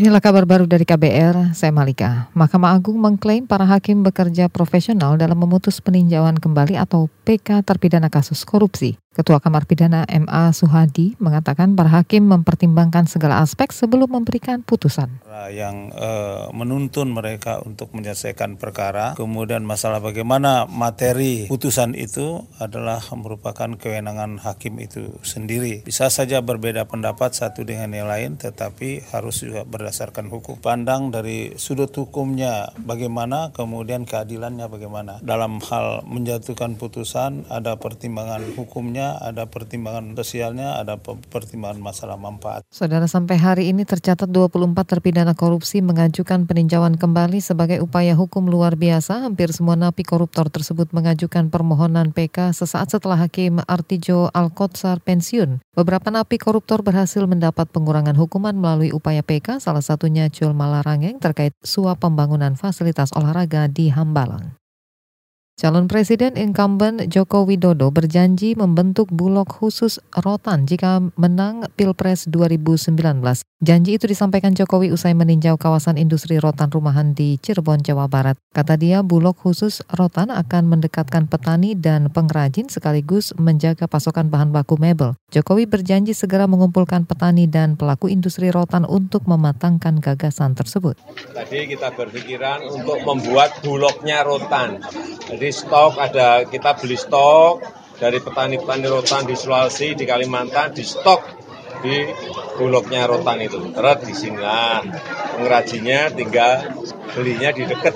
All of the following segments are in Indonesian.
Inilah kabar baru dari KBR, saya Malika. Mahkamah Agung mengklaim para hakim bekerja profesional dalam memutus peninjauan kembali atau PK terpidana kasus korupsi. Ketua Kamar Pidana MA Suhadi mengatakan para hakim mempertimbangkan segala aspek sebelum memberikan putusan. Yang uh, menuntun mereka untuk menyelesaikan perkara, kemudian masalah bagaimana materi putusan itu adalah merupakan kewenangan hakim itu sendiri. Bisa saja berbeda pendapat satu dengan yang lain, tetapi harus juga berdasarkan hukum. Pandang dari sudut hukumnya bagaimana, kemudian keadilannya bagaimana. Dalam hal menjatuhkan putusan ada pertimbangan hukumnya ada pertimbangan sosialnya, ada pertimbangan masalah manfaat. Saudara sampai hari ini tercatat 24 terpidana korupsi mengajukan peninjauan kembali sebagai upaya hukum luar biasa. Hampir semua napi koruptor tersebut mengajukan permohonan PK sesaat setelah Hakim Artijo Alkotsar pensiun. Beberapa napi koruptor berhasil mendapat pengurangan hukuman melalui upaya PK, salah satunya Cul Malarangeng terkait suap pembangunan fasilitas olahraga di Hambalang. Calon Presiden incumbent Joko Widodo berjanji membentuk bulog khusus rotan jika menang Pilpres 2019. Janji itu disampaikan Jokowi usai meninjau kawasan industri rotan rumahan di Cirebon, Jawa Barat. Kata dia, bulog khusus rotan akan mendekatkan petani dan pengrajin sekaligus menjaga pasokan bahan baku mebel. Jokowi berjanji segera mengumpulkan petani dan pelaku industri rotan untuk mematangkan gagasan tersebut. Tadi kita berpikiran untuk membuat bulognya rotan. Jadi stok ada kita beli stok dari petani-petani rotan di Sulawesi, di Kalimantan, di stok di bulognya rotan itu. Terus di sini pengrajinnya tinggal belinya di dekat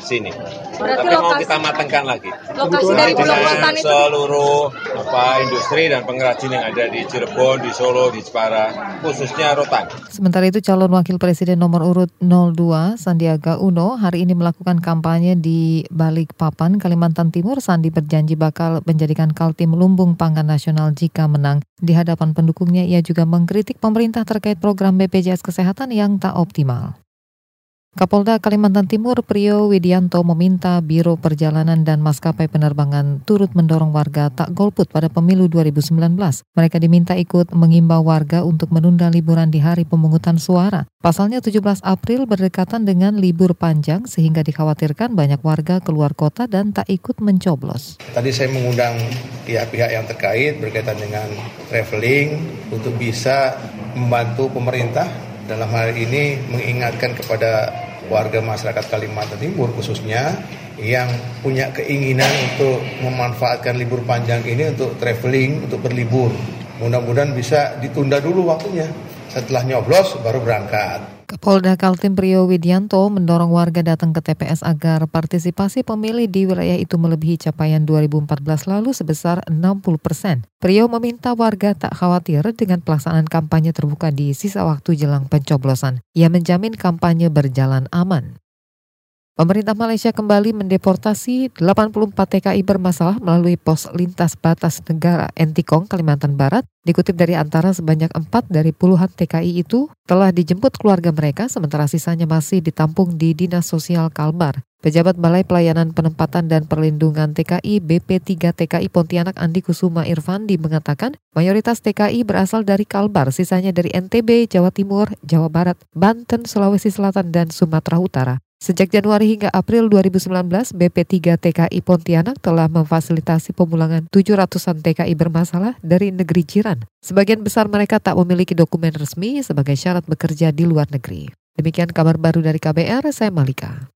sini. Berarti Tapi lokasi, mau kita matangkan lagi. Lokasi dari bulog rotan itu seluruh apa industri dan pengrajin yang ada di Cirebon, di Solo, di Jepara, khususnya rotan. Sementara itu calon wakil presiden nomor urut 02 Sandiaga Uno hari ini melakukan kampanye di Balikpapan, Kalimantan Timur. Sandi berjanji bakal menjadikan Kaltim lumbung pangan nasional jika menang. Di hadapan pendukungnya ia juga mengkritik pemerintah terkait program BPJS Kesehatan yang tak optimal. Kapolda Kalimantan Timur Prio Widianto meminta Biro Perjalanan dan Maskapai Penerbangan turut mendorong warga tak golput pada pemilu 2019. Mereka diminta ikut mengimbau warga untuk menunda liburan di hari pemungutan suara. Pasalnya 17 April berdekatan dengan libur panjang sehingga dikhawatirkan banyak warga keluar kota dan tak ikut mencoblos. Tadi saya mengundang pihak-pihak yang terkait berkaitan dengan traveling untuk bisa membantu pemerintah dalam hal ini mengingatkan kepada warga masyarakat Kalimantan Timur khususnya yang punya keinginan untuk memanfaatkan libur panjang ini untuk traveling, untuk berlibur. Mudah-mudahan bisa ditunda dulu waktunya. Setelah nyoblos baru berangkat. Kapolda Kaltim Prio Widianto mendorong warga datang ke TPS agar partisipasi pemilih di wilayah itu melebihi capaian 2014 lalu sebesar 60 persen. Prio meminta warga tak khawatir dengan pelaksanaan kampanye terbuka di sisa waktu jelang pencoblosan. Ia menjamin kampanye berjalan aman. Pemerintah Malaysia kembali mendeportasi 84 TKI bermasalah melalui pos lintas batas negara Entikong, Kalimantan Barat. Dikutip dari antara sebanyak 4 dari puluhan TKI itu telah dijemput keluarga mereka sementara sisanya masih ditampung di Dinas Sosial Kalbar. Pejabat Balai Pelayanan Penempatan dan Perlindungan TKI BP3 TKI Pontianak Andi Kusuma Irfandi mengatakan mayoritas TKI berasal dari Kalbar, sisanya dari NTB, Jawa Timur, Jawa Barat, Banten, Sulawesi Selatan, dan Sumatera Utara. Sejak Januari hingga April 2019, BP3 TKI Pontianak telah memfasilitasi pemulangan 700-an TKI bermasalah dari negeri jiran. Sebagian besar mereka tak memiliki dokumen resmi sebagai syarat bekerja di luar negeri. Demikian kabar baru dari KBR, saya Malika.